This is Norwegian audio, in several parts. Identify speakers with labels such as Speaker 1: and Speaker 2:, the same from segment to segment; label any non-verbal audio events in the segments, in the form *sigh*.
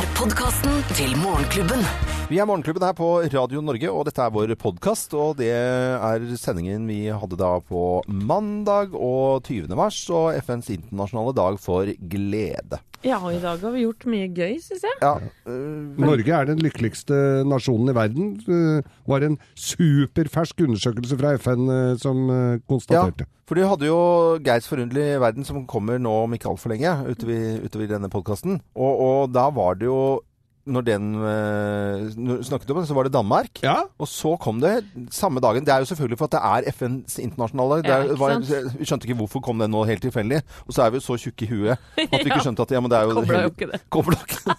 Speaker 1: er podkasten til Morgenklubben.
Speaker 2: Vi er Morgenklubben her på Radio Norge, og dette er vår podkast. Og det er sendingen vi hadde da på mandag og 20. mars, og FNs internasjonale dag for glede.
Speaker 3: Ja, og i dag har vi gjort mye gøy, syns jeg.
Speaker 2: Ja, øh,
Speaker 4: Norge er den lykkeligste nasjonen i verden. Det var en superfersk undersøkelse fra FN eh, som konstaterte.
Speaker 2: ja, for du hadde jo Geirs forunderlige verden som kommer nå om ikke altfor lenge, utover, utover denne podkasten. Og, og da var det jo når den øh, når snakket om det, så var det Danmark.
Speaker 4: Ja,
Speaker 2: Og så kom det samme dagen. Det er jo selvfølgelig for at det er FNs internasjonale. Det
Speaker 3: Ja,
Speaker 2: er, var, vi skjønte ikke hvorfor kom den nå helt tilfeldig. Og så er vi jo så tjukke i huet *laughs* at vi ikke skjønte at ja, men det er jo
Speaker 3: Kobla jo ikke det. *laughs*
Speaker 2: Kobla ikke.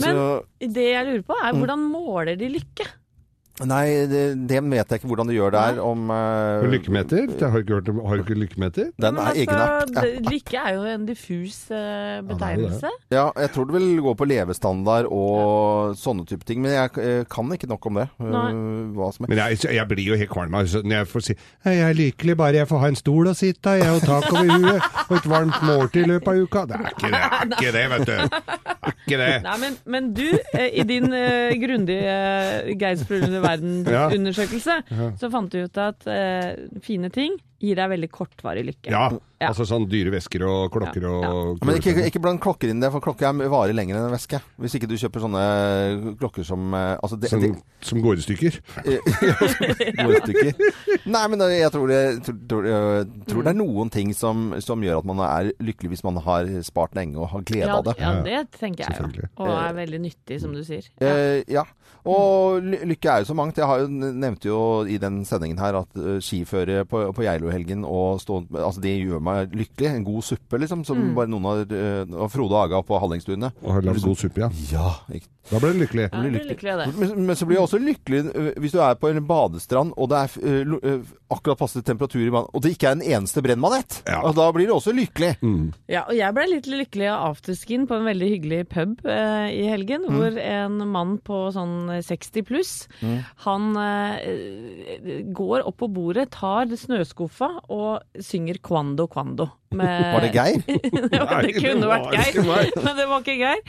Speaker 3: Men
Speaker 2: Så-
Speaker 3: det jeg lurer på,
Speaker 2: Mm.
Speaker 3: er hvordan måler de lykke?
Speaker 2: Nei, det, det vet jeg ikke hvordan du gjør der. Om
Speaker 4: uh, lykkemeter? Det har ikke hørt om, har du ikke lykkemeter?
Speaker 2: Den
Speaker 3: Men
Speaker 2: er egen app.
Speaker 3: altså, det- Lykke er jo en diffus uh, betegnelse.
Speaker 2: Ja, jeg tror det vil gå på levestandard og sånne type ting. Men jeg uh, kan ikke nok om det. eh, hva som er.
Speaker 4: Men jeg, jeg blir jo helt kvalm altså, når jeg får si jeg er lykkelig bare jeg får ha en stol å sitte i, jeg og tak over huet og et varmt måltid i løpet av uka. Det er ikke det, er ikke det vet du. Det er ikke det.
Speaker 3: Nei, men, men du, eh, i din uh, grundige uh, Verden-undersøkelse, så fant du ut at eh, fine ting gir deg veldig kortvarig lykke.
Speaker 4: Ja,
Speaker 3: Ja.
Speaker 4: altså sånn dyre vesker og klokker
Speaker 3: Ja,
Speaker 4: og
Speaker 2: Men ikke, ikke bland klokker inn i det, for klokker er- varer lenger enn en veske. Hvis ikke du kjøper sånne klokker som eh, altså det,
Speaker 4: som,
Speaker 2: det,
Speaker 4: som går i stykker.
Speaker 2: Gode *laughs* stykker. Nei, men jeg tror, det, tror, jeg tror det er noen ting som, som gjør at man er lykkelig hvis man har spart lenge og har glede
Speaker 3: Ja,
Speaker 2: av det.
Speaker 3: ja, det tenker jeg jo. Og er veldig nyttig, som du sier. Ja.
Speaker 2: Eh, ja. Og lykke er jo så mangt. Jeg har jo nevnte jo i den sendingen her at skiføre på, på Geilo-helgen og stå Altså, det gjør meg lykkelig. En god suppe, liksom, som
Speaker 3: Mm.
Speaker 2: bare noen har uh, Frode Aga på Hallingstuene.
Speaker 4: Og har lagd god suppe, ja.
Speaker 2: Ja,
Speaker 4: Da ble du lykkelig.
Speaker 3: Ja, blir lykkelig lykkelig det.
Speaker 2: Men, men så blir jeg også lykkelig øh, hvis du er på en badestrand og det er uh, akkurat passe temperatur i vannet, og det ikke er en eneste brennmanett.
Speaker 4: Ja.
Speaker 2: Og da blir du også lykkelig.
Speaker 4: Mm.
Speaker 3: Ja, og jeg ble litt lykkelig av afterskin på en veldig hyggelig pub uh, i helgen,
Speaker 2: Mm.
Speaker 3: hvor en mann på sånn 60 pluss, han uh, går opp på bordet, tar snøskuffa og synger Quando Quando. Med,
Speaker 2: Var det Geir?
Speaker 3: ja, *laughs*
Speaker 4: Nei,
Speaker 3: det kunne
Speaker 4: det
Speaker 3: vært Geir, men det var ikke Geir.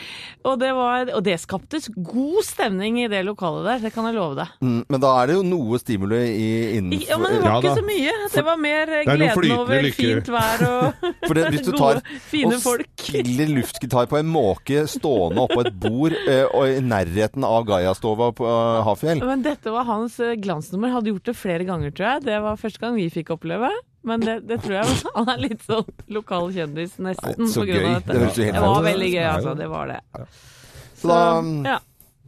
Speaker 3: Og det, var, og det skaptes god stemning i det lokalet der, det kan jeg love deg.
Speaker 2: Mm, men da er det jo noe stimuli i innenfor
Speaker 3: Ja, men det var
Speaker 4: Ja
Speaker 3: ikke
Speaker 4: da.
Speaker 3: så mye. Det var mer
Speaker 4: Det
Speaker 3: gleden over
Speaker 4: lykke.
Speaker 3: fint vær og *laughs*
Speaker 2: For det, hvis du *laughs* tar
Speaker 3: gode, fine
Speaker 2: og
Speaker 3: folk.
Speaker 2: spiller luftgitar på en måke stående oppå et bord og i nærheten av Gaiastova på Hafjell
Speaker 3: Men dette var hans glansnummer. Hadde gjort det flere ganger, tror jeg. Det var første gang vi fikk oppleve. Men det, det tror jeg Han er litt sånn lokal kjendis, nesten.
Speaker 2: Nei, så
Speaker 3: på grunn
Speaker 2: gøy.
Speaker 3: av dette.
Speaker 2: Det høres jo helt
Speaker 3: Det var veldig gøy, altså. Det var det.
Speaker 2: Så da
Speaker 3: ja.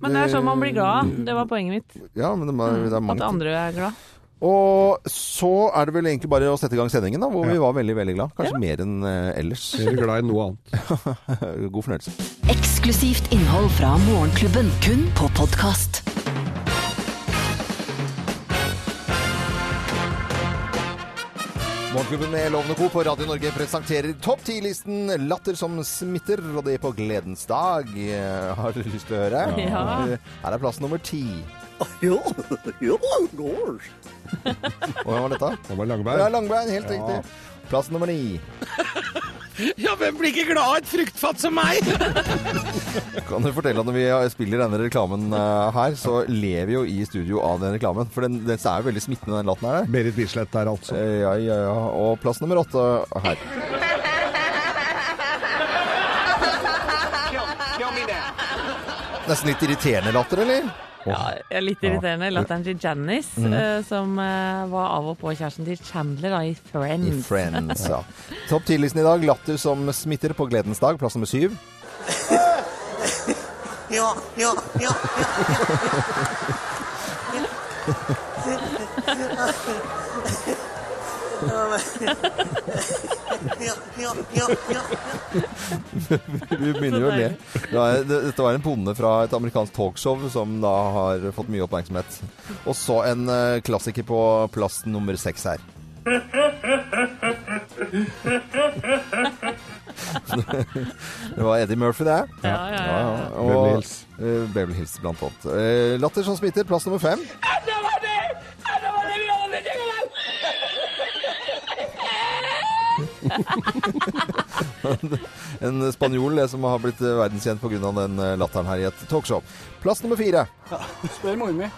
Speaker 3: Men det er sånn man blir glad. Det var poenget mitt.
Speaker 2: Ja, men det, er- det er
Speaker 3: At andre er glad.
Speaker 2: Og så er det vel egentlig bare å sette i gang sendingen, da, hvor vi var veldig, veldig glad. Kanskje mer enn øh, ellers.
Speaker 4: Jeg er glad i noe annet. *laughs*
Speaker 2: God fornøyelse.
Speaker 1: Eksklusivt innhold fra Morgenklubben, kun på podkast.
Speaker 2: Morgenklubben med Lovende Co. på Radio Norge presenterer topp 10-listen Latter som smitter, og det er på gledens dag. Eh, Har du lyst til å høre?
Speaker 3: Ja.
Speaker 2: Her er plass nummer ti. *laughs*
Speaker 5: Ja, ja, går.
Speaker 2: Og hva var dette?
Speaker 4: Det var
Speaker 2: Ja,
Speaker 4: Langberg.
Speaker 2: Langbein, helt riktig. Plass nummer ni.
Speaker 6: Ja, hvem blir ikke glad av et fruktfat som meg?
Speaker 2: Kan du fortelle at når vi spiller denne reklamen eh, her, så lever vi jo i studio av den reklamen. For den, den er jo veldig smittende, den latteren her.
Speaker 4: Berit Bislett der, altså.
Speaker 2: Eh, Ja, ja, ja. Og plass nummer åtte her. Nesten litt irriterende latter, eller?
Speaker 3: Ja, er litt irriterende. Latteren til Janice,
Speaker 2: Mm.
Speaker 3: eh, som uh, var av og på kjæresten til Chandler da, i Friends.
Speaker 2: I Friends, ja. Topp 10-listen i dag. Latter som smitter på gledens dag. Plass nummer syv. *laughs*
Speaker 5: Ja, ja, ja. Ja, ja, *laughs* *laughs* ja.
Speaker 2: Begynner jo å le. Dette var en bonde fra et amerikansk talkshow som da har fått mye oppmerksomhet. Og så en eh, klassiker på plass nummer seks her. *laughs* Det var Eddie Murphy, det.
Speaker 3: Ja, ja, ja. ja.
Speaker 2: Og,
Speaker 4: Beverly Hills.
Speaker 2: eh, Hills, blant annet. Eh, latter som smitter, plass nummer fem. *laughs* en spanjol Det som har blitt eh, verdenskjent pga. den eh, latteren her i et talkshow. Plass nummer fire.
Speaker 7: Spør moren min.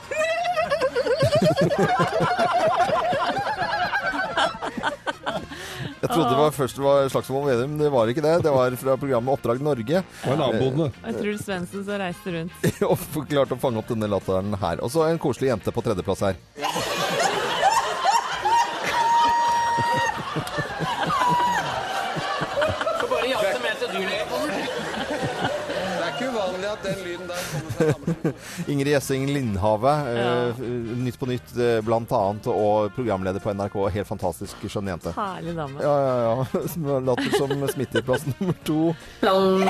Speaker 2: Jeg trodde det var først det var Slagsvold Vedum, men det var ikke det. Det var fra programmet Oppdrag Norge.
Speaker 4: Og.
Speaker 3: Jeg tror Svendsen som reiste rundt. *laughs*
Speaker 2: Og klarte å fange opp denne latteren her. Og så en koselig jente på tredjeplass her.
Speaker 7: Får bare jate med til dyrlegen kommer.
Speaker 6: Det er ikke uvanlig at den lyden der kommer fra damer. *laughs*
Speaker 2: Ingrid Gjessing Lindhave. eh, Nytt på nytt uh, blant annet, og programleder på NRK. Helt fantastisk skjønn jente.
Speaker 3: Herlig dame.
Speaker 2: Ja, ja, ja. *laughs* Som Latter som smitter. Plass *laughs* nummer to.
Speaker 3: Hør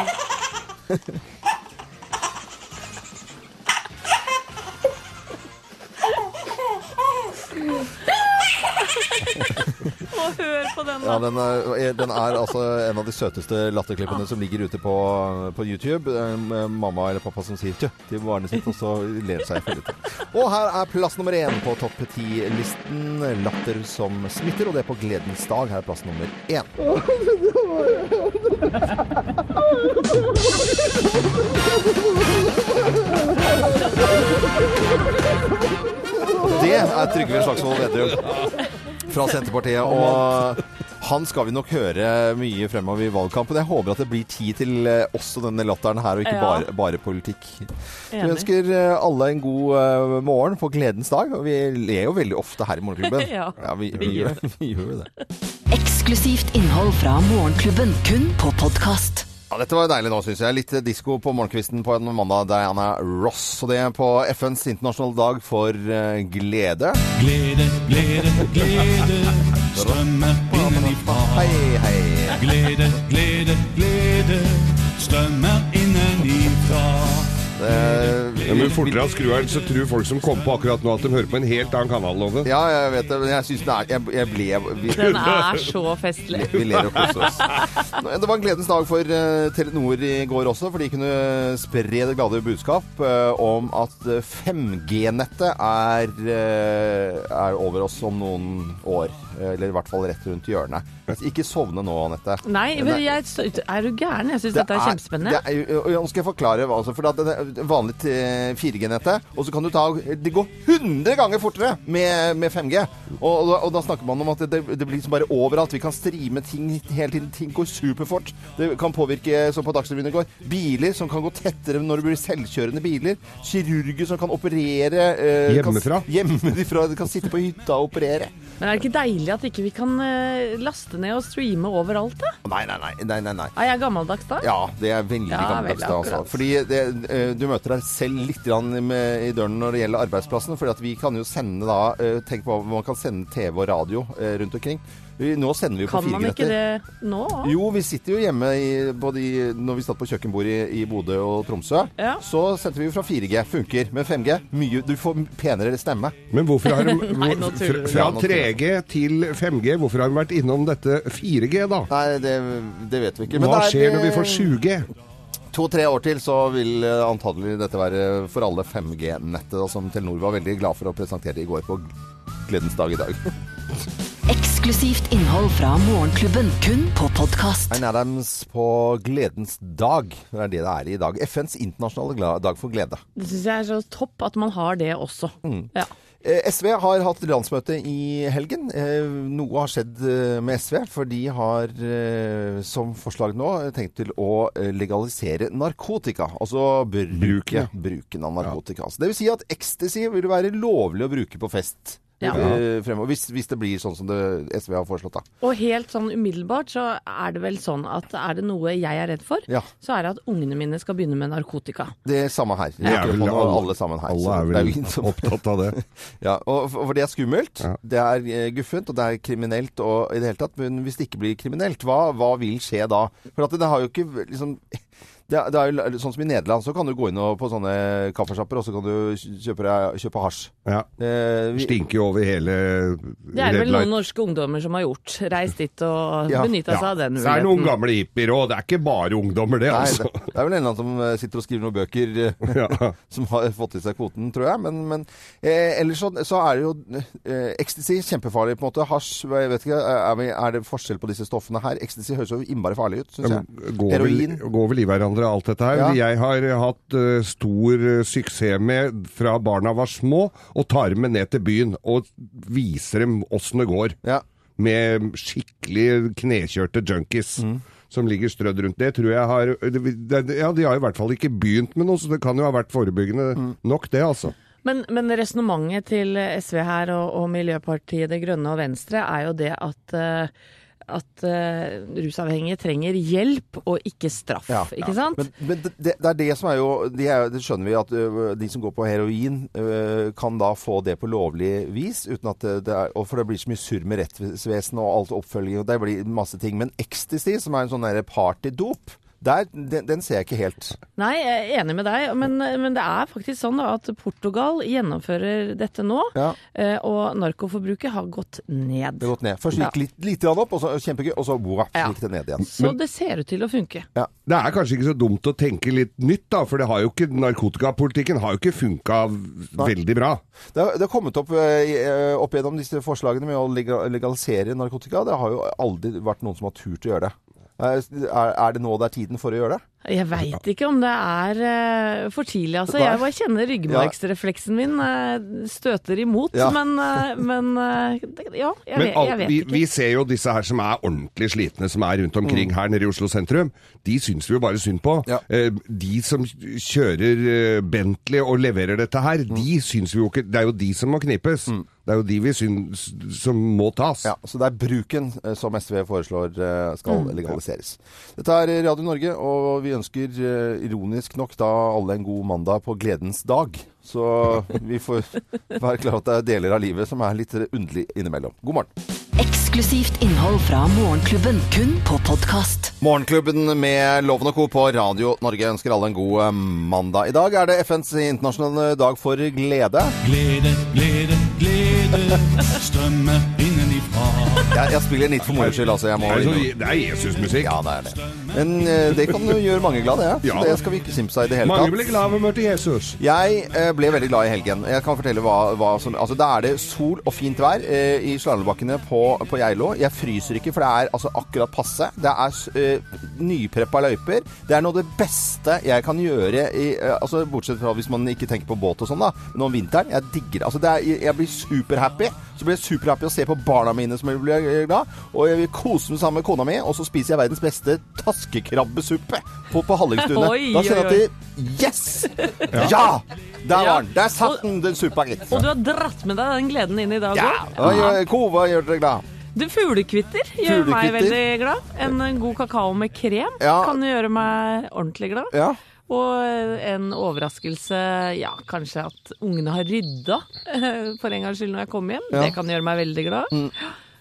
Speaker 3: på den,
Speaker 2: Ja, den er, den er altså en av de søteste latterklippene som ligger ute på, på YouTube. Eh, Mamma eller pappa som sier tjø til barnet sitt, og så ler seg i fillete. Og her er plass nummer én på topp ti-listen. Latter som smitter, og det er på gledens dag. Her er plass nummer én. Det er Trygve Slagsvold Vedum fra Senterpartiet. Og han skal vi nok høre mye fremover i valgkampen. Jeg håper at det blir tid til eh, også denne latteren her, og ikke
Speaker 3: Ja.
Speaker 2: bare, bare politikk. Vi ønsker eh, alle en god eh, morgen på gledens dag. Og vi ler jo veldig ofte her i Morgenklubben. *laughs*
Speaker 3: Ja,
Speaker 2: vi, vi,
Speaker 3: vi
Speaker 2: gjør, *laughs* vi gjør jo det.
Speaker 1: Eksklusivt innhold fra Morgenklubben, kun på podkast.
Speaker 2: Ja, dette var deilig nå, syns jeg. Litt disko på morgenkvisten på en mandag. Diana Ross. Og det er på FNs internasjonale dag for eh, glede.
Speaker 8: Glede, glede, glede *laughs* strømmer innenifra.
Speaker 2: Hei, hei.
Speaker 8: Glede, glede, glede strømmer innenifra.
Speaker 2: Eh,
Speaker 4: Ja, men fortere av skrueren, så tror folk som kom på akkurat nå at de hører på en helt annen kanal. Love.
Speaker 2: Ja, jeg vet det, men jeg syns den er Jeg, jeg ble vi,
Speaker 3: Den er så festlig.
Speaker 2: vi ler og koser oss. Det var en gledens dag for eh, Telenor i går også, for de kunne spre det glade budskap eh, om at eh, 5G-nettet er, eh, er over oss om noen år. Eh, Eller i hvert fall rett rundt hjørnet. Ikke sovne nå, Anette.
Speaker 3: Nei, men jeg, er du gæren? Jeg syns dette er kjempespennende.
Speaker 2: Det er, nå skal jeg forklare hva altså, For det er vanlig eh, 4G-nettet, og så kan du ta Det går 100 ganger fortere med, med 5G. Og, og, da- og da snakker man om at det, det blir liksom bare overalt. Vi kan streame ting hele tiden. Ting går superfort. Det kan påvirke, som på Dagsrevyen i går, biler som kan gå tettere når det blir selvkjørende biler. Kirurger som kan operere eh,
Speaker 4: Hjemmefra?
Speaker 2: Kan, hjemmefra. De kan sitte på hytta og operere.
Speaker 3: Men er det ikke deilig at ikke vi kan eh, laste ned og streame overalt, da?
Speaker 2: Nei, nei, nei. nei, nei, nei.
Speaker 3: Er jeg gammeldags da?
Speaker 2: Ja, det er veldig
Speaker 3: Ja,
Speaker 2: gammeldags.
Speaker 3: veldig
Speaker 2: da, altså. Fordi det, eh, du møter deg selv litt i døren når det gjelder arbeidsplassen. fordi vi kan jo sende da eh, Tenk på hva man kan sende TV og radio rundt omkring. Nå sender vi på
Speaker 3: Kan man ikke det nå?
Speaker 2: Jo, vi sitter jo hjemme i, både i, når vi satt på kjøkkenbordet i, i Bodø og Tromsø.
Speaker 3: Ja.
Speaker 2: Så sendte vi jo fra 4G. Funker. Men 5G, mye, du får penere stemme.
Speaker 4: Men hvorfor har de *laughs*
Speaker 3: Nei,
Speaker 4: fra
Speaker 2: tuller
Speaker 4: 3G til 5G, hvorfor har de vært innom dette 4G, da?
Speaker 2: Nei, det, det vet vi ikke. Men
Speaker 4: Hva
Speaker 2: er,
Speaker 4: skjer når vi får
Speaker 2: eh,
Speaker 4: 7G?
Speaker 2: To-tre år til så vil eh, antagelig dette være for alle 5G-nettet, som Telenor var veldig glad for å presentere i går på gledens dag i dag. *laughs*
Speaker 1: Eksklusivt innhold fra Morgenklubben, kun på podkast.
Speaker 2: Ein Adams på gledens dag. Det er det det er i dag. FNs internasjonale dag for glede.
Speaker 3: Det syns jeg er så topp at man har det også.
Speaker 2: Mm.
Speaker 3: Ja.
Speaker 2: Eh, SV har hatt landsmøte i helgen. Eh, Noe har skjedd eh, med SV, for de har som forslag nå tenkt til å legalisere narkotika. Altså bruke,
Speaker 4: Bruken,
Speaker 2: av narkotika. Så det vil si at ecstasy vil være lovlig å bruke på fest.
Speaker 3: Ja.
Speaker 2: eh, fremover, hvis, hvis det blir sånn som det SV har foreslått. da.
Speaker 3: Og helt sånn umiddelbart så er det vel sånn at er det noe jeg er redd for,
Speaker 2: Ja.
Speaker 3: så er det at ungene mine skal begynne med narkotika.
Speaker 2: Det er samme her.
Speaker 4: Det er vel alle-
Speaker 2: alle sammen her.
Speaker 4: Alle er
Speaker 2: det
Speaker 4: vel
Speaker 2: ingen som-
Speaker 4: opptatt av det. *laughs*
Speaker 2: Ja, og for, for det er skummelt,
Speaker 4: Ja.
Speaker 2: det er eh, guffent, og det er kriminelt og i det hele tatt. Men hvis det ikke blir kriminelt, hva, hva vil skje da? For at det har jo ikke liksom Det, er- det er jo sånn som i Nederland, så kan du gå inn og, på sånne kaffesjapper, og så kan du kjøpe, kjøpe hasj.
Speaker 4: Ja.
Speaker 2: Eh, vi,
Speaker 4: Stinker jo over hele
Speaker 3: Det er vel noen norske ungdommer som har gjort. Reist dit og
Speaker 2: Ja.
Speaker 3: benytta seg av den
Speaker 4: Så er det noen gamle hippier òg. Det er ikke bare ungdommer, det,
Speaker 2: nei,
Speaker 4: altså.
Speaker 2: det, det er vel en eller annen som eh, sitter og skriver noen bøker eh,
Speaker 4: Ja. *laughs*
Speaker 2: som har fått i seg kvoten, tror jeg. Men, men eh, ellers så, så er det jo eh, ecstasy kjempefarlig, på en måte. Hasj, jeg vet ikke, er, vi, er det forskjell på disse stoffene her? Ecstasy høres jo innmari farlig ut, syns jeg.
Speaker 4: går vel,
Speaker 2: Heroin.
Speaker 4: går vel i hverandre, alt dette her.
Speaker 2: Ja.
Speaker 4: Jeg har hatt uh, stor eh, suksess med fra barna var små, å ta dem med ned til byen og viser dem åssen det går.
Speaker 2: Ja.
Speaker 4: Med skikkelig knekjørte junkies.
Speaker 2: Mm.
Speaker 4: Som ligger strødd rundt. Det tror jeg har Ja, de har i hvert fall ikke begynt med noe, så det kan jo ha vært forebyggende
Speaker 2: Mm.
Speaker 4: nok, det, altså.
Speaker 3: Men, men resonnementet til SV her og, og Miljøpartiet Det Grønne og Venstre er jo det at, eh, at uh, rusavhengige trenger hjelp og ikke straff,
Speaker 2: Ja,
Speaker 3: ikke sant?
Speaker 2: Men, men det, det er det som er jo Det, er, Det skjønner vi at uh, de som går på heroin, uh, kan da få det på lovlig vis. uten at det, er, og For det blir så mye surr med rettsvesen og alt oppfølging. og Det blir masse ting. Men ecstasy, som er en sånn partydop, der, den, den ser jeg ikke helt.
Speaker 3: Nei, jeg er enig med deg, men, men det er faktisk sånn da, at Portugal gjennomfører dette nå,
Speaker 2: Ja,
Speaker 3: eh, og narkoforbruket har gått ned.
Speaker 2: Det har gått ned. Først gikk litt, lite grann opp, og så kjempegøy, og så wow, gikk det ned igjen.
Speaker 3: Så det ser ut til å funke.
Speaker 4: Det er kanskje ikke så dumt å tenke litt nytt, da, for det har jo ikke, narkotikapolitikken har jo ikke funka veldig bra.
Speaker 2: Det har, det har kommet opp, i- ø, opp gjennom disse forslagene med å legalisere narkotika. Det har jo aldri vært noen som har turt å gjøre det. Er, er det nå det er tiden for å gjøre det?
Speaker 3: Jeg veit ikke om det er eh, for tidlig, altså. Jeg bare kjenner ryggmargsrefleksen min eh, støter imot,
Speaker 2: Ja.
Speaker 3: men, eh, men ja, jeg,
Speaker 4: Men
Speaker 3: vet, jeg vet
Speaker 4: vi,
Speaker 3: ikke.
Speaker 4: vi ser jo disse her som er ordentlig slitne, som er rundt
Speaker 2: Mm.
Speaker 4: omkring her nede i Oslo sentrum. De syns vi jo bare synd på.
Speaker 2: Ja.
Speaker 4: Eh, De som kjører Bentley og leverer dette her,
Speaker 2: Mm.
Speaker 4: de syns vi jo ikke Det er jo de som må knipes. Det er jo de vi syns som må tas.
Speaker 2: Ja, Så det er bruken som SV foreslår skal legaliseres. Dette er Radio Norge, og vi ønsker eh, ironisk nok da alle en god mandag på gledens dag. Så vi får *laughs* være klar over at det er deler av livet som er litt underlig innimellom. God morgen.
Speaker 1: Eksklusivt innhold fra Morgenklubben, kun på podkast.
Speaker 2: Morgenklubben med Loven og Co. på Radio Norge ønsker alle en god eh, mandag. I dag er det FNs internasjonale dag for glede.
Speaker 8: Glede, glede, glede strømmer innenifra.
Speaker 2: Jeg, jeg spiller litt for moro skyld, altså. Jeg må
Speaker 4: Det er, så, det er Jesusmusikk.
Speaker 2: Ja, det er det. Men eh, det kan jo gjøre mange glade, ja. Så
Speaker 4: Ja.
Speaker 2: det skal vi ikke simse av i det hele
Speaker 4: Mange
Speaker 2: tatt.
Speaker 4: blir glad ved å møte Jesus.
Speaker 2: Jeg eh, ble veldig glad i helgen. Jeg kan fortelle hva, hva som Altså, da er det sol og fint vær eh, i slalåmbakkene på, på Geilo. Jeg fryser ikke, for det er altså akkurat passe. Det er eh, nypreppa løyper. Det er noe av det beste jeg kan gjøre i eh, Altså, bortsett fra hvis man ikke tenker på båt og sånn, da. Men om vinteren, jeg digger det. Altså, det er, jeg blir superhappy. Så blir jeg superhappy å se på barna mine som blir eh, glad. Og jeg vil kose meg sammen med kona mi, og så spiser jeg verdens beste taskekrabbesuppe på, på Hallingstunet. *laughs* Da kjenner jeg at de Yes! Ja! Der var den. Der satt den, den suppa gitt.
Speaker 3: Og du har dratt med deg den gleden inn i dag òg.
Speaker 2: Ja. gjør- Ko, gjør dere glad?
Speaker 3: Du, fuglekvitter gjør meg veldig glad. En god kakao med krem
Speaker 2: Ja.
Speaker 3: kan gjøre meg ordentlig glad.
Speaker 2: Ja.
Speaker 3: Og en overraskelse, ja, kanskje at ungene har rydda eh, for en gangs skyld når jeg kommer hjem.
Speaker 2: Ja. Mm.
Speaker 3: Det kan gjøre meg veldig glad.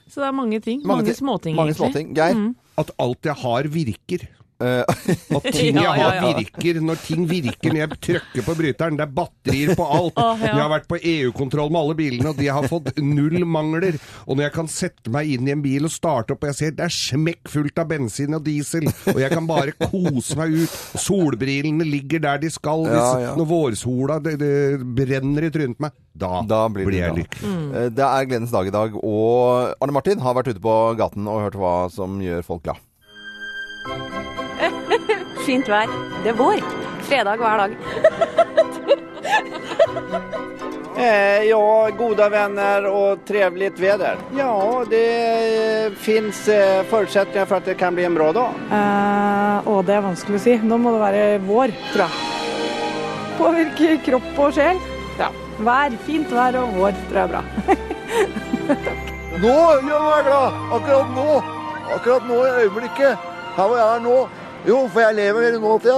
Speaker 3: Så det er mange ting.
Speaker 2: Mange
Speaker 3: Mange,
Speaker 2: ting-
Speaker 3: småting,
Speaker 2: Mange småting. Geir?
Speaker 4: At alt jeg har, virker.
Speaker 2: Eh,
Speaker 4: At ting *laughs* jeg
Speaker 3: Ja, ja,
Speaker 4: har,
Speaker 3: ja.
Speaker 4: virker. Når ting virker når jeg trykker på bryteren. Det er batterier på alt. Jeg har vært på EU-kontroll med alle bilene, og de har fått null mangler. Og når jeg kan sette meg inn i en bil og starte opp, og jeg ser det er smekkfullt av bensin og diesel, og jeg kan bare kose meg ut. Solbrillene ligger der de skal. Hvis,
Speaker 2: Ja, ja.
Speaker 4: Når vårsola det, det brenner i trynet på meg, da,
Speaker 2: Da blir,
Speaker 4: blir
Speaker 2: det
Speaker 4: jeg lykkelig.
Speaker 2: Mm. Det er gledens dag i dag, og Arne Martin har vært ute på gaten og hørt hva som gjør folk glad.
Speaker 9: Fint vær. Det er vår. Fredag hver dag. *laughs*
Speaker 10: Eh, ja, gode venner og trivelig vær. Ja, det fins eh, forutsetninger for at det kan bli en bra dag.
Speaker 11: Eh, å, det er vanskelig å si. Nå må det være vår, tror jeg. Påvirker kropp og sjel. Ja. Vær, fint vær og vår tror jeg er bra.
Speaker 2: Nå gjør meg glad! Akkurat nå! Akkurat nå i øyeblikket. Her hvor jeg er nå. Jo, for jeg lever hele ja.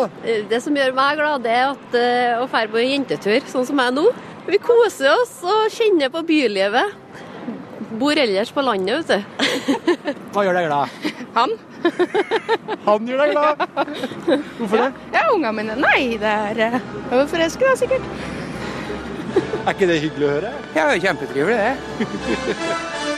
Speaker 9: Det som gjør meg glad, det er at, eh, å dra på en jentetur, sånn som jeg nå. Vi koser oss og kjenner på bylivet. Bor ellers på landet, vet du. *laughs*
Speaker 10: Hva gjør deg glad?
Speaker 12: Han.
Speaker 10: Han gjør deg glad. Hvorfor det?
Speaker 12: Ja, ungene mine. Nei, det er eh, er forelsket, da, sikkert.
Speaker 10: Er ikke det hyggelig å høre?
Speaker 12: Ja, det er kjempetrivelig, det. *laughs*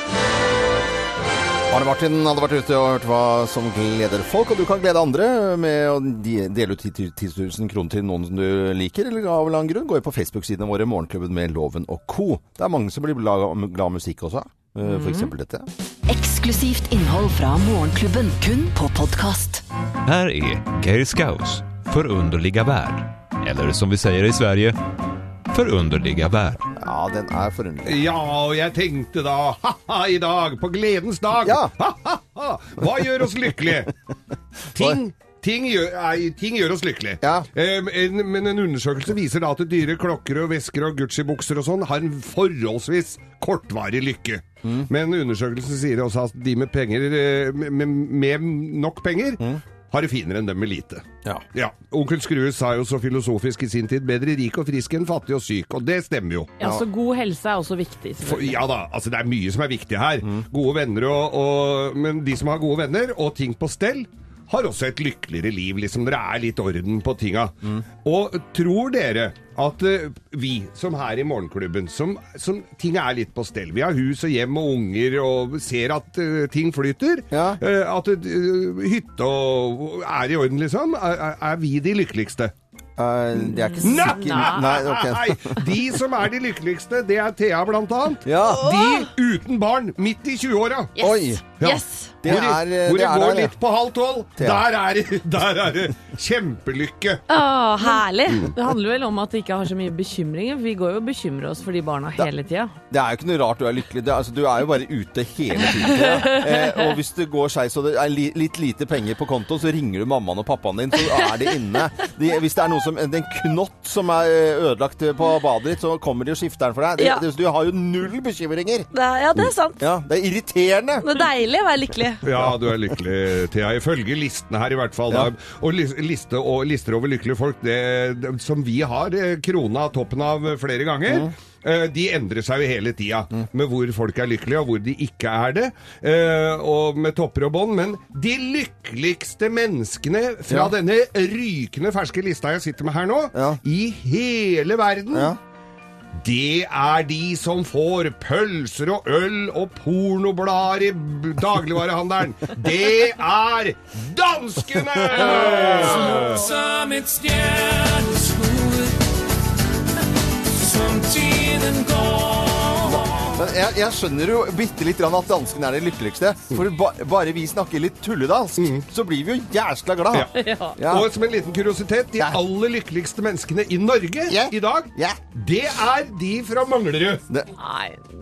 Speaker 2: Arne Martin hadde vært ute og hørt hva som gleder folk, og du kan glede andre med å dele ut 10 000 kroner til noen som du liker, eller av en eller annen grunn. Gå inn på Facebook-sidene våre, Morgenklubben med Loven og co. Det er mange som blir glad glad av musikk også, f.eks. for
Speaker 1: Mhm.
Speaker 2: eksempel dette.
Speaker 1: Eksklusivt innhold fra Morgenklubben, kun på podkast.
Speaker 13: Her er Geir Skaus förunderliga verd, Eller som vi sier i Sverige, förunderliga värld.
Speaker 2: Ja, den er forunderlig.
Speaker 4: Ja, og jeg tenkte da, ha-ha, i dag, på gledens dag, ha-ha-ha, hva gjør oss lykkelige? *laughs* Ting, ting, gjør, nei, ting gjør oss lykkelige. Eh, en, men en undersøkelse viser da at dyre klokker og vesker og Gucci-bukser og sånn har en forholdsvis kortvarig lykke. Men undersøkelsen sier også at de med penger, eh, med, med nok penger, har det finere enn dem med lite.
Speaker 2: Ja.
Speaker 4: Onkel Skrue sa jo så filosofisk i sin tid 'bedre rik og frisk enn fattig og syk', og det stemmer jo.
Speaker 3: Ja, så god helse er også viktig.
Speaker 4: For, ja da, altså det er mye som er viktig her. Gode venner og, og Men de som har gode venner og ting på stell, har også et lykkeligere liv, liksom det er litt orden på tinga. Og tror dere at uh, vi som her i Morgenklubben, som, som ting er litt på stell Vi har hus og hjem og unger og ser at uh, ting flyter. at uh, hytte og er i orden, liksom. Er, er- vi de lykkeligste?
Speaker 2: det er ikke
Speaker 4: Nei!
Speaker 2: sikkert Nei.
Speaker 4: De som er de lykkeligste, det er Thea blant annet.
Speaker 2: Ja.
Speaker 4: De uten barn, midt i 20-åra.
Speaker 2: Yes.
Speaker 4: Ja.
Speaker 2: Yes. Det
Speaker 4: Hvor,
Speaker 2: er, eh,
Speaker 4: hvor
Speaker 2: det
Speaker 4: det
Speaker 2: er
Speaker 4: går
Speaker 2: der, ja.
Speaker 4: litt på halv tolv, der er, det- *laughs* der er det kjempelykke.
Speaker 3: Å, herlig! Det handler vel om at vi ikke har så mye bekymringer. Vi går jo og bekymrer oss for de barna hele tida.
Speaker 2: Det er jo ikke noe rart du er lykkelig. Det, altså, du er jo bare ute hele tiden. Ja. *laughs* Eh, og hvis det går skeis og det er li, litt lite penger på konto, så ringer du mammaen og pappaen din, så er de inne. De, hvis det er noe som, en knott som er ødelagt på badet ditt, så kommer de og skifter den for deg. Det,
Speaker 14: Ja.
Speaker 2: det, du har jo null bekymringer.
Speaker 14: Det er, ja, det er sant.
Speaker 2: Ja, det er irriterende.
Speaker 14: Det er deilig å være lykkelig.
Speaker 4: Ja, du er lykkelig, Thea. Ifølge listene her, i hvert fall. Da. Og liste og lister over lykkelige folk, det, det, som vi har eh, krona toppen av flere ganger. Mm. De endrer seg jo hele tida med hvor folk er lykkelige og hvor de ikke er det. eh, Og med topper og bånd. Men de lykkeligste menneskene fra
Speaker 2: Ja.
Speaker 4: denne rykende ferske lista jeg sitter med her nå, i hele verden det er de som får pølser og øl og pornoblader i dagligvarehandelen. Det er danskene!
Speaker 8: Som tiden går
Speaker 2: Men jeg, jeg skjønner jo bitte litt at danskene er det lykkeligste. For ba, bare vi snakker litt tulledansk, så blir vi jo jæskla glad.
Speaker 4: Ja. Og som en liten kuriositet, de aller lykkeligste menneskene i Norge i dag, det er de fra Manglerud.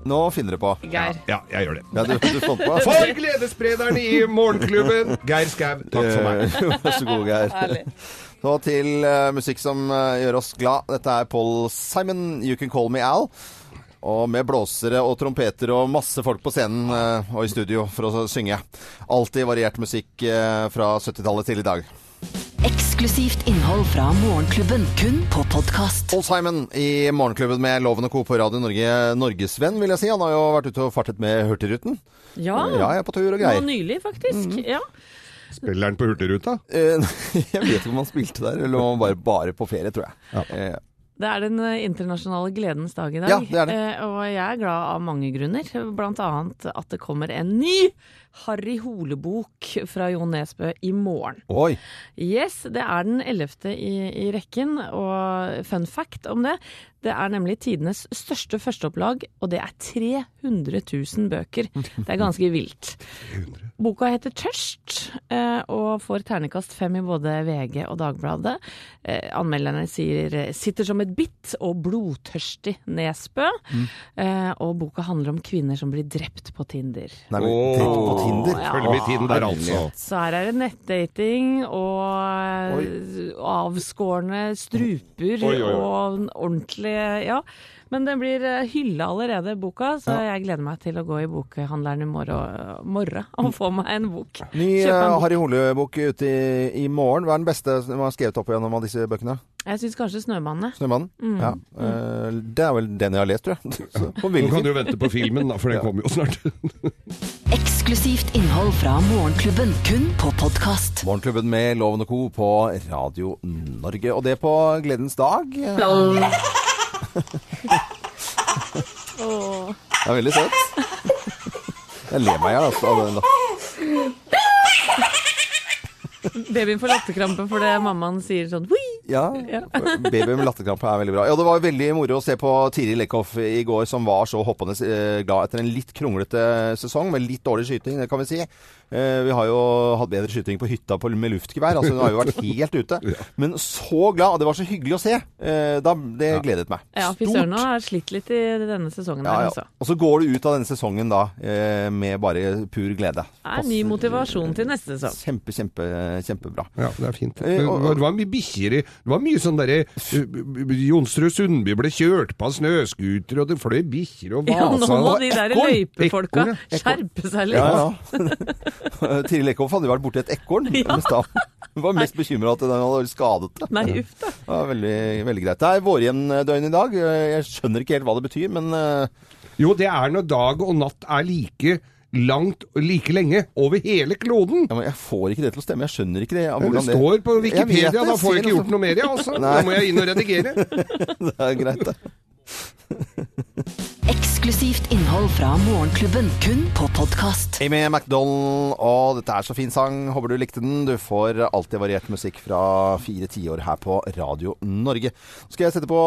Speaker 2: Nå finner du på.
Speaker 3: Geir.
Speaker 4: Ja, jeg gjør det.
Speaker 2: Ja, du, du på. *laughs*
Speaker 4: For gledessprederen i Morgenklubben, Geir Skau. Takk for meg.
Speaker 2: Eh, *laughs* Vær så god, Geir. Så til uh, musikk som uh, gjør oss glad. Dette er Paul Simon, You Can Call Me Al. Og med blåsere og trompeter og masse folk på scenen eh, og i studio for å synge. Alltid variert musikk eh, fra 70-tallet til i dag.
Speaker 1: Eksklusivt innhold fra Morgenklubben, kun på podkast.
Speaker 2: Paul Simon i Morgenklubben med Loven og Co. på Radio Norge. Norgesvenn, vil jeg si. Han har jo vært ute og fartet med Hurtigruten.
Speaker 3: Ja.
Speaker 2: Ja, jeg er på tur og greier.
Speaker 3: Nå nylig, faktisk. Ja.
Speaker 4: Spiller han på Hurtigruta?
Speaker 2: Eh, *laughs* jeg vet ikke om han spilte der, eller om han bare, bare på ferie, tror jeg. Eh,
Speaker 3: Det er den eh, internasjonale gledens dag i dag.
Speaker 2: Ja, det er det.
Speaker 3: Eh, og jeg er glad av mange grunner. Blant annet at det kommer en ny Harry Hole-bok fra Jo Nesbø i morgen.
Speaker 2: Oi.
Speaker 3: Yes, det er den ellevte i, i rekken, og fun fact om det. Det er nemlig tidenes største førsteopplag, og det er 300 000 bøker. Det er ganske vilt. Boka heter Tørst, eh, og får ternekast fem i både VG og Dagbladet. Eh, Anmelderne sier eh, 'sitter som et bitt' og 'blodtørstig Nesbø'. Mm. Og boka handler om kvinner som blir drept på Tinder.
Speaker 2: Nei, men drept på Tinder?
Speaker 3: Ja.
Speaker 4: Følger med Tinder, altså.
Speaker 3: Så her er det nettdating og oi. avskårne struper
Speaker 4: Oi, oi, oi.
Speaker 3: og ordentlig Ja. Men den blir hylla allerede, boka, så jeg gleder meg til å gå i bokhandleren i morgen, morgen og få meg en bok.
Speaker 2: Ny
Speaker 3: en
Speaker 2: eh,
Speaker 3: bok.
Speaker 2: Harry Hole-bok ute i, i morgen. Hva er den beste som har skrevet opp gjennom av disse bøkene?
Speaker 3: Jeg syns kanskje 'Snømannen'.
Speaker 2: 'Snømannen'?
Speaker 3: Mm.
Speaker 2: Ja. Mm. det er vel den jeg har lest, tror jeg. *laughs* Så, på
Speaker 4: Nå kan
Speaker 2: du
Speaker 4: du vente på filmen, da, for den kommer jo snart. *laughs*
Speaker 1: Eksklusivt innhold fra Morgenklubben, kun på podkast.
Speaker 2: Morgenklubben med Loven og Co. på Radio Norge. Og det på gledens dag.
Speaker 3: Åh. *laughs*
Speaker 2: Det er veldig søt. Jeg ler meg i hjel altså, av den. da.
Speaker 3: Babyen får latterkrampe fordi mammaen sier sånn
Speaker 2: Ja, baby med latterkrampe er veldig bra. Ja, Det var veldig moro å se på Tiril Eckhoff i går, som var så hoppende eh, glad etter en litt kronglete sesong med litt dårlig skyting, det kan vi si. Eh, Vi har jo hatt bedre skyting på hytta med luftgevær. altså Hun har jo vært helt ute. *laughs* Men så glad, og det var så hyggelig å se. Eh, Da, det gledet meg.
Speaker 3: Ja, fy søren, har slitt litt i denne sesongen
Speaker 2: Ja,
Speaker 3: her,
Speaker 2: ja.
Speaker 3: altså.
Speaker 2: Og så går du ut av denne sesongen da eh, med bare pur glede.
Speaker 3: Det er ny motivasjon til neste sesong.
Speaker 2: Kjempe, kjempe, kjempebra.
Speaker 4: Ja, det er fint. Det var mye bikkjer i Det var mye sånn derre uh, Jonsrud Sundby ble kjørt på av snøscooter, og det fløy bikkjer og
Speaker 3: Ja, nå må de der løypefolka skjerpe seg litt.
Speaker 2: Ja, ja. *laughs* Tiril Eckhoff hadde jo vært borti et ekorn.
Speaker 3: Ja.
Speaker 2: Hun var mest bekymra at den hadde skadet. det.
Speaker 3: Nei, uff da.
Speaker 2: Ja, veldig, veldig greit. Det er vårjevndøgn i dag. Jeg skjønner ikke helt hva det betyr, men eh,
Speaker 4: Jo, det er når dag og natt er like langt like lenge over hele kloden.
Speaker 2: ja, men jeg får ikke det til å stemme. Jeg skjønner ikke det.
Speaker 4: Men det står på Wikipedia,
Speaker 2: det,
Speaker 4: da får jeg ikke gjort noe mer, jeg, altså. *laughs* Da må jeg inn og redigere. *laughs*
Speaker 2: det er greit, det. *laughs*
Speaker 1: Eksklusivt innhold fra Morgenklubben, kun på podkast.
Speaker 2: Amy MacDonald, og dette er så fin sang. Håper du likte den. Du får alltid variert musikk fra fire tiår her på Radio Norge. Så skal jeg sette på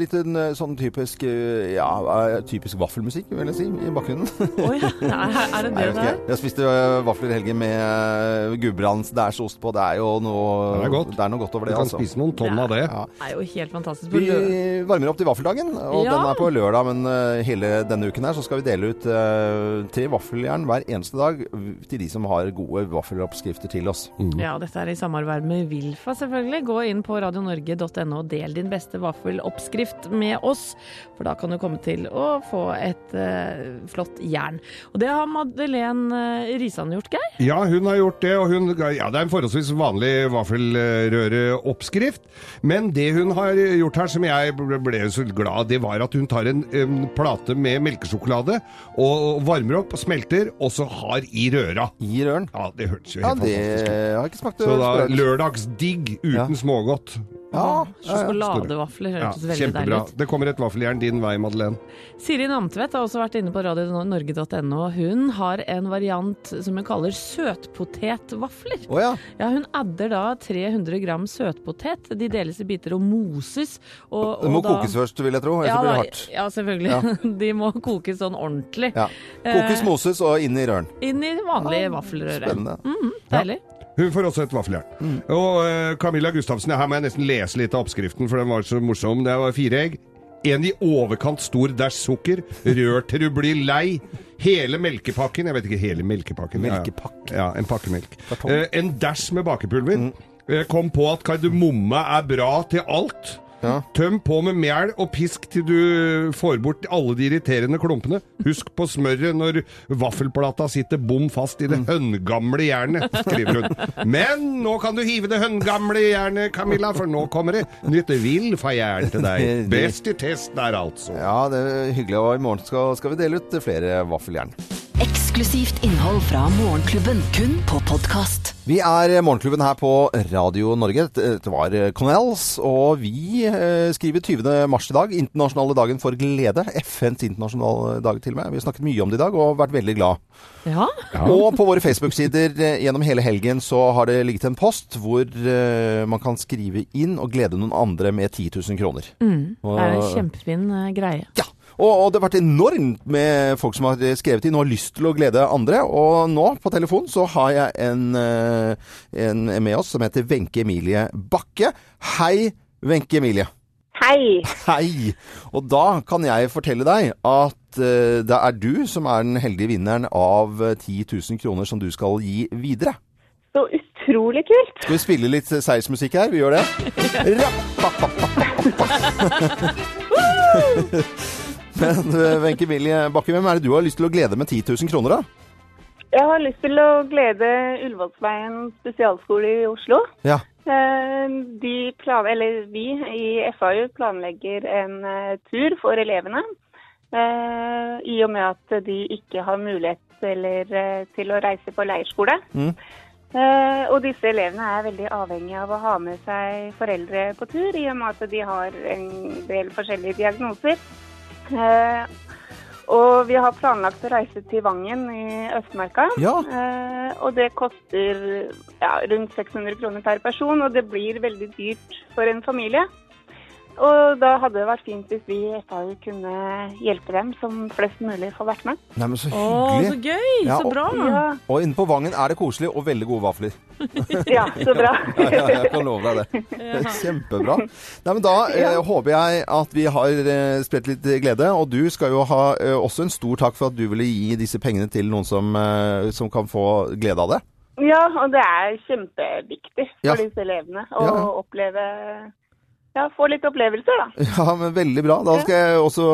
Speaker 2: litt sånn typisk eh, ja, eh, typisk vaffelmusikk, vil jeg si, i bakgrunnen.
Speaker 3: Å oh, ja. *laughs* er det det
Speaker 2: jeg,
Speaker 3: det er?
Speaker 2: jeg spiste vafler i helgen med gudbrandsdærsost på. Det er jo noe
Speaker 4: Det er godt.
Speaker 2: Det er noe godt over det.
Speaker 4: Du kan
Speaker 2: altså.
Speaker 4: spise noen tonn av det.
Speaker 2: Ja.
Speaker 3: Det er jo helt fantastisk.
Speaker 2: Vi varmer opp til vaffeldagen, og
Speaker 3: Ja.
Speaker 2: den er på lørdag. Men øh, hele denne uken her så skal vi dele ut uh, tre vaffeljern hver eneste dag til de som har gode vaffeloppskrifter til oss.
Speaker 3: Ja, dette er i samarbeid med Vilfa, selvfølgelig. Gå inn på radionorge.no og del din beste vaffeloppskrift med oss. For da kan du komme til å få et uh, flott jern. Og det har Madeleine uh, Risan gjort, Geir.
Speaker 4: Ja, hun har gjort det, og hun, ja, det er en forholdsvis vanlig vaffelrøreoppskrift. Men det hun har gjort her, som jeg ble så glad det var at hun tar en, en plate med melkesjokolade og varmer opp og smelter, og så har i røra.
Speaker 2: I røren?
Speaker 4: Ja, det hørtes jo
Speaker 2: Ja,
Speaker 4: helt
Speaker 2: det
Speaker 4: fantastisk ut.
Speaker 2: har ikke smakt.
Speaker 4: Så da lørdagsdigg uten smågodt.
Speaker 2: Ja,
Speaker 3: Sjokoladevafler
Speaker 4: Ja,
Speaker 3: hørtes veldig deilig
Speaker 4: kjempebra.
Speaker 3: ut.
Speaker 4: Det kommer et vaffeljern din vei, Madeleine.
Speaker 3: Siri Namtvedt har også vært inne på radionorge.no. Hun har en variant som hun kaller søtpotetvafler.
Speaker 2: Oh, ja.
Speaker 3: Ja, hun adder da 300 gram søtpotet. De deles i biter og moses. Og,
Speaker 2: Det må
Speaker 3: da-
Speaker 2: kokes først, vil jeg tro. Ellers
Speaker 3: Ja,
Speaker 2: blir det hardt.
Speaker 3: ja, selvfølgelig. *laughs* De må *laughs* kokes sånn ordentlig.
Speaker 2: Ja. Kokes,
Speaker 3: Eh,
Speaker 2: moses og inn i røren.
Speaker 3: Inn i vanlig vaffelrøre.
Speaker 2: Spennende.
Speaker 3: Mhm, deilig.
Speaker 4: Hun får også et vaffeljern. Og uh, Camilla Gustavsen, her må jeg nesten lese litt av oppskriften, for den var så morsom. Det var fire egg. En i overkant stor dæsj sukker. Rør til du blir lei. Hele melkepakken. Jeg vet ikke hele melkepakken. Melkepakke? ja. Ja, en pakke melk. Eh, en dæsj med bakepulver. Eh, kom på at kardemomme er bra til alt.
Speaker 2: Ja.
Speaker 4: Tøm på med mel og pisk til du får bort alle de irriterende klumpene. Husk på smøret når vaffelplata sitter bom fast i det høngamle jernet, skriver hun. Men nå kan du hive det høngamle jernet, Camilla, for nå kommer det nytt villfajern til deg. *laughs* Best i testen er altså.
Speaker 2: Ja, det er hyggelig. Og i morgen skal, skal vi dele ut flere vaffeljern.
Speaker 1: Eksklusivt innhold fra Morgenklubben, kun på podkast.
Speaker 2: Vi er Morgenklubben her på Radio Norge. Dette var Connells, og vi eh, skriver 20. mars i dag. Internasjonale dagen for glede. FNs internasjonale dag til og med. Vi har snakket mye om det i dag og vært veldig glad.
Speaker 3: Ja.
Speaker 2: Og på våre Facebook-sider eh, gjennom hele helgen så har det ligget en post hvor eh, man kan skrive inn og glede noen andre med 10 000 kroner.
Speaker 3: Mm. Det er en kjempefin eh, greie.
Speaker 2: Ja. Og, og det har vært enormt med folk som har skrevet inn og har lyst til å glede andre. Og nå på telefon så har jeg en, eh, en med oss som heter Wenche Emilie Bakke. Hei, Wenche Emilie.
Speaker 15: Hei. *laughs*
Speaker 2: Hei. Og da kan jeg fortelle deg at eh, det er du som er den heldige vinneren av eh, 10 000 kroner som du skal gi videre.
Speaker 15: Så utrolig kult.
Speaker 2: Skal vi spille litt seiersmusikk her? Vi gjør det? *laughs* *laughs* Men *laughs* eh, Wenche Emilie Bakke, hvem er det du har lyst til å glede med 10 000 kroner, da?
Speaker 15: Jeg har lyst til å glede Ullevålsveien spesialskole i Oslo.
Speaker 2: Ja.
Speaker 15: Eh, De plan eller vi i FAU planlegger en eh, tur for elevene. eh, i og med at de ikke har mulighet eller, eh, til å reise på leirskole.
Speaker 2: Mm.
Speaker 15: Eh, og disse elevene er veldig avhengige av å ha med seg foreldre på tur, i og med at de har en del forskjellige diagnoser. Eh, og vi har planlagt å reise til Vangen i Østmarka.
Speaker 2: Ja.
Speaker 15: Eh, og det koster ja, rundt 600 kroner per person, og det blir veldig dyrt for en familie. Og da hadde det vært fint hvis vi i FAU kunne hjelpe dem, som flest mulig får vært med.
Speaker 2: Nei, men så hyggelig.
Speaker 3: Å, så gøy!
Speaker 2: Ja,
Speaker 3: Så
Speaker 2: og-
Speaker 3: bra!
Speaker 15: Ja,
Speaker 2: Og inne på Vangen er det koselig og veldig gode vafler. *laughs*
Speaker 15: ja så bra. *laughs*
Speaker 2: Ja, ja, jeg kan love deg det. *laughs* Kjempebra. Nei, men Da eh, håper jeg at vi har eh, spredt litt glede. Og du skal jo ha eh, også en stor takk for at du ville gi disse pengene til noen som, eh, som kan få glede av det.
Speaker 15: Ja, og det er kjempeviktig for
Speaker 2: Ja.
Speaker 15: disse elevene å
Speaker 2: Ja, ja.
Speaker 15: oppleve Ja, få litt opplevelser, da.
Speaker 2: Ja, men Veldig bra. Da skal jeg også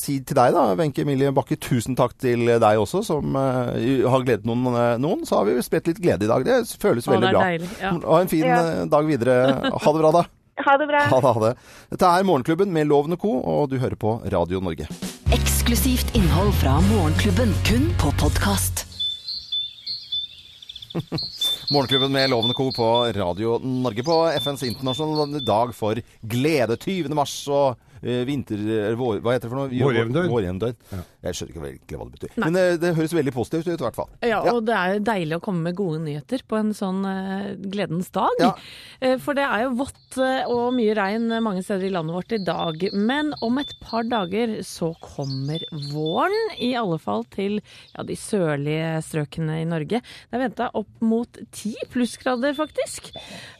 Speaker 2: si til deg, da, Wenche Emilie Bakke, tusen takk til deg også, som uh, har gledet noen, eh, noen. Så har vi spredt litt glede i dag. Det føles
Speaker 3: Å,
Speaker 2: veldig
Speaker 3: det
Speaker 2: bra.
Speaker 3: deilig, ja.
Speaker 2: Ha en fin
Speaker 15: Ja.
Speaker 2: eh, dag videre. Ha det bra, da. *laughs*
Speaker 15: Ha det bra.
Speaker 2: Ha det, ha det. Dette er Morgenklubben med Lovende og Co., og du hører på Radio Norge.
Speaker 1: Eksklusivt innhold fra Morgenklubben, kun på podkast. *laughs*
Speaker 2: Morgenklubben med Loven og Co. på Radio Norge på FNs internasjonale dag for glede. 20. mars og eh, vinter... Vår, hva heter det for noe?
Speaker 4: Vårjevndøgn.
Speaker 2: Jeg skjønner ikke virkelig hva det betyr. Men det, det høres veldig positivt ut, i hvert fall.
Speaker 3: Ja, og det er deilig å komme med gode nyheter på en sånn uh, gledens dag.
Speaker 2: Ja.
Speaker 3: Uh, for det er jo vått eh, og mye regn mange steder i landet vårt i dag. Men om et par dager så kommer våren, i alle fall til ja, de sørlige strøkene i Norge. Det er venta opp mot ti plussgrader, faktisk.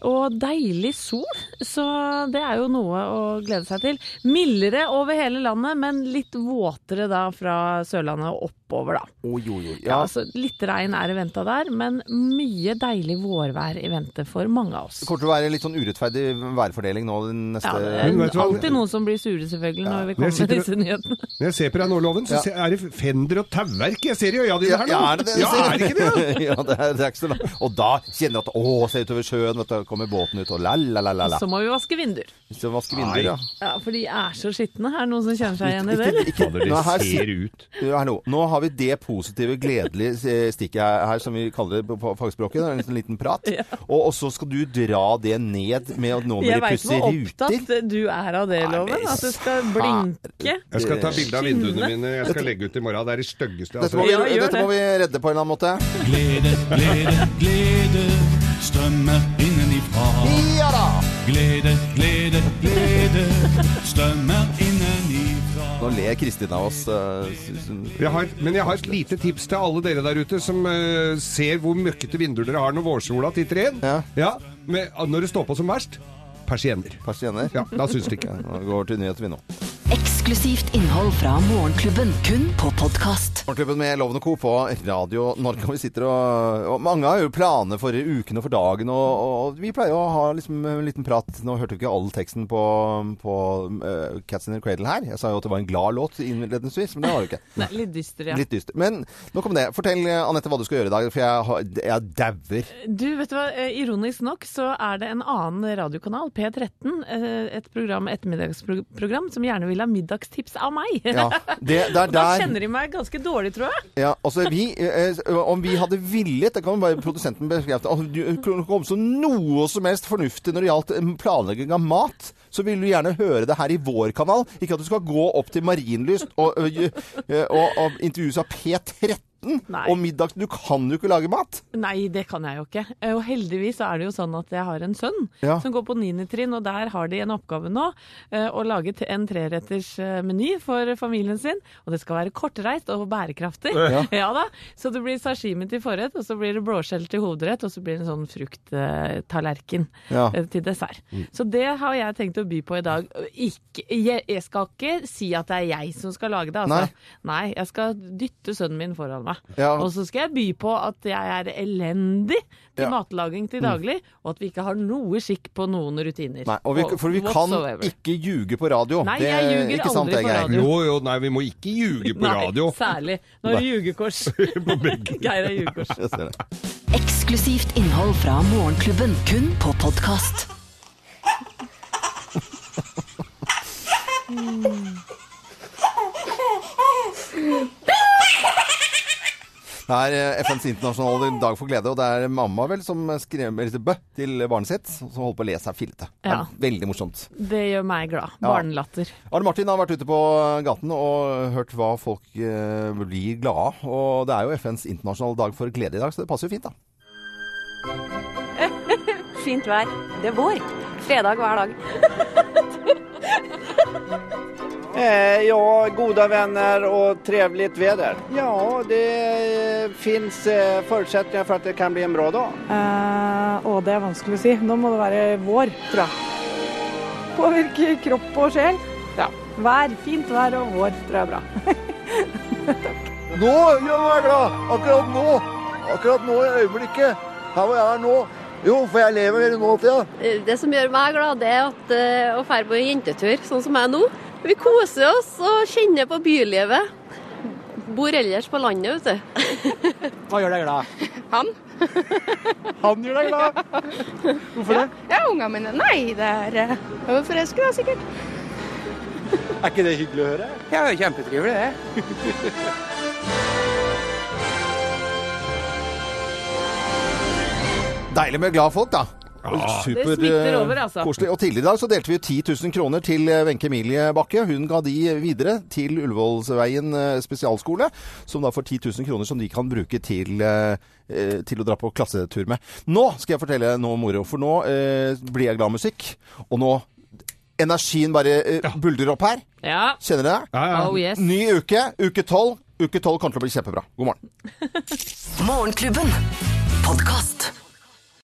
Speaker 3: Og deilig sol, så det er jo noe å glede seg til. Mildere over hele landet, men litt våtere da fra Sørlandet og oppover, da.
Speaker 2: Oh, jo, jo.
Speaker 3: Ja, Ja, Litt regn er i vente der, men mye deilig vårvær i vente for mange av oss.
Speaker 2: Det kommer til å være litt sånn urettferdig værfordeling nå den neste
Speaker 3: Ja, det er alltid noen som blir sure, selvfølgelig, når vi kommer med disse nyhetene.
Speaker 4: Når jeg ser på deg nå, Loven, så
Speaker 2: Ja.
Speaker 4: er det fender og tauverk jeg ser i øya dine her nå.
Speaker 2: ja, er det det?
Speaker 4: Ja, er det ikke det? *laughs*
Speaker 2: ja, det er, det er ikke så langt. Og da kjenner du at å, se utover sjøen, vet du, kommer båten ut, og la, la, la, la, la.
Speaker 3: Så må vi vaske vinduer.
Speaker 2: Så vaske vinduer, ja.
Speaker 3: Ja, For de er så skitne. Er det noen som kjenner seg igjen i det? Ikke,
Speaker 4: ikke, ikke,
Speaker 2: Nå, her
Speaker 4: ser ut.
Speaker 2: Nå har vi det positive, gledelige eh, stikket her, her, som vi kaller det på fagspråket. Det er en liten, liten prat.
Speaker 3: Ja.
Speaker 2: Og, og så skal du dra det ned med at nå må
Speaker 3: Jeg
Speaker 2: de
Speaker 3: veit
Speaker 2: pusse
Speaker 3: hvor opptatt du er av det, Loven. At det skal blinke.
Speaker 4: Jeg skal ta bilde av vinduene mine. Jeg skal legge ut i morgen. Det er det styggeste.
Speaker 2: Dette må,
Speaker 4: Altså.
Speaker 2: vi,
Speaker 3: Ja,
Speaker 2: dette må vi redde på en eller annen måte.
Speaker 8: Glede, glede, glede strømmer innenifra.
Speaker 2: Ja da!
Speaker 8: Glede, glede, glede strømmer innenifra.
Speaker 2: Ler Kristin av oss. eh,
Speaker 4: Jeg har, men jeg har et lite tips til alle dere der ute som uh, ser hvor møkkete vinduer dere har når vårsola titter inn.
Speaker 2: Ja.
Speaker 4: med, når det står på som verst persienner.
Speaker 2: Persienner?
Speaker 4: Ja, da syns det ikke. *laughs*
Speaker 2: da går vi til nyheter, vi nå.
Speaker 1: Eksklusivt innhold fra Morgenklubben, kun på podkast.
Speaker 2: Morgenklubben med Loven Co. på Radio Norge. Og vi sitter og, og Mange har jo planer for uken og for dagen, og, og vi pleier å ha liksom en liten prat. Nå hørte du ikke all teksten på, på uh, Cats in the Cradle her. Jeg sa jo at det var en glad låt innledningsvis, men det var det ikke. *laughs*
Speaker 3: Nei, litt dyster, ja.
Speaker 2: Litt dyster. Men nok om det. Fortell, Anette, hva du skal gjøre i dag, for jeg, jeg dauer.
Speaker 3: Du, vet du hva? eh, Ironisk nok så er det en annen radiokanal, P13, eh, et program, ettermiddagsprogram, som gjerne vil ha middagstips av meg.
Speaker 2: Ja, det- *laughs* det er
Speaker 3: Og da kjenner de meg ganske dårlig, tror jeg.
Speaker 2: Ja, altså vi, eh, Om vi hadde villet Det kan jo bare produsenten bekrefte. Altså, du kunne komme som noe som helst fornuftig når det gjaldt eh, planlegging av mat. Så vil du gjerne høre det her i vår kanal. Ikke at du skal gå opp til Marienlyst og, og, og, og intervjues av P13
Speaker 3: Nei.
Speaker 2: og middag. Du kan jo ikke lage mat.
Speaker 3: Nei, det kan jeg jo ikke. Eh, Og heldigvis er det jo sånn at jeg har en sønn
Speaker 2: Ja.
Speaker 3: som går på 9. trinn, og der har de en oppgave nå. eh, Å lage en treretters eh, meny for familien sin. Og det skal være kortreist og bærekraftig. *laughs*
Speaker 2: Ja.
Speaker 3: da. Så det blir sashimi til forrett, og så blir det blåskjell til hovedrett, og så blir det en sånn frukttallerken
Speaker 2: Ja.
Speaker 3: til dessert.
Speaker 2: Mm.
Speaker 3: Så det har jeg tenkt å by på i dag. Ikke, jeg, jeg skal ikke si at det er jeg som skal lage det, altså. Nei, jeg skal dytte sønnen min foran meg.
Speaker 2: Ja.
Speaker 3: Og så skal jeg by på at jeg er elendig til
Speaker 2: Ja.
Speaker 3: matlaging til daglig, og at vi ikke har noe skikk på noen rutiner.
Speaker 2: Nei, og vi, for vi kan
Speaker 3: Whatsoever.
Speaker 2: ikke ljuge på radio.
Speaker 3: Nei,
Speaker 2: Det-
Speaker 3: jeg ljuger
Speaker 2: sant,
Speaker 3: aldri på radio.
Speaker 4: Jo, jo, nei, vi må ikke ljuge på
Speaker 3: Nei,
Speaker 4: radio.
Speaker 3: særlig. Nå er det ljugekors. *laughs* *laughs* Geir er ljugekors.
Speaker 1: Eksklusivt innhold fra Morgenklubben, kun på podkast. *laughs*
Speaker 2: Det er eh, FNs internasjonale dag for glede, og det er mamma vel som skrev litt bø til barnet sitt, som holder på å le seg fillete.
Speaker 3: Ja.
Speaker 2: Veldig morsomt.
Speaker 3: Det gjør meg glad.
Speaker 2: Ja.
Speaker 3: Barnelatter.
Speaker 2: Arne Martin har vært ute på gaten og hørt hva folk eh, blir glade av. Og det er jo FNs internasjonale dag for glede i dag, så det passer jo fint, da. *laughs*
Speaker 16: Fint vær. Det er vår. Fredag hver dag. *laughs*
Speaker 10: Eh, ja, gode venner og trevligt vær. Ja, det fins eh, for at att det kan bli en bra dag.
Speaker 11: Eh, å, det er vanskelig å si. Nå må det være vår, tror jeg. Påvirker kropp og sjel. Ja. Vær. Fint vær og vår tror jeg er bra. *laughs*
Speaker 17: Nå gjør meg glad! Akkurat nå! Akkurat nå i øyeblikket. Her hvor jeg er nå. Jo, for jeg lever her nå. Ja.
Speaker 9: Det som gjør meg glad, det er at, eh, å dra på jentetur, sånn som jeg er nå. Vi koser oss og kjenner på bylivet. Bor ellers på landet, vet du. *laughs*
Speaker 10: Hva gjør deg glad?
Speaker 12: Han.
Speaker 10: Han gjør deg glad. Hvorfor det?
Speaker 12: Ja, ungene mine. Nei, det er eh, jeg er forelsket, da, sikkert.
Speaker 10: Er ikke det hyggelig å høre?
Speaker 7: Ja, det er kjempetrivelig, det.
Speaker 2: Deilig med glade folk, da. Super,
Speaker 3: Det smitter over, altså.
Speaker 2: Koselig. Og tidligere i dag så delte vi 10 000 kroner til eh, Wenche Emilie Bakke. Hun ga de videre til Ullevålsveien eh, spesialskole, som da får 10 000 kroner som de kan bruke til, eh, til å dra på klassetur med. Nå skal jeg fortelle noe moro, for nå eh, blir jeg glad i musikk. Og nå Energien bare eh, buldrer opp her.
Speaker 3: Ja.
Speaker 2: Kjenner dere det?
Speaker 3: Oh, yes.
Speaker 2: Ny uke. Uke 12. Uke 12 kommer til å bli kjempebra. God morgen.
Speaker 1: Morgenklubben. Podkast.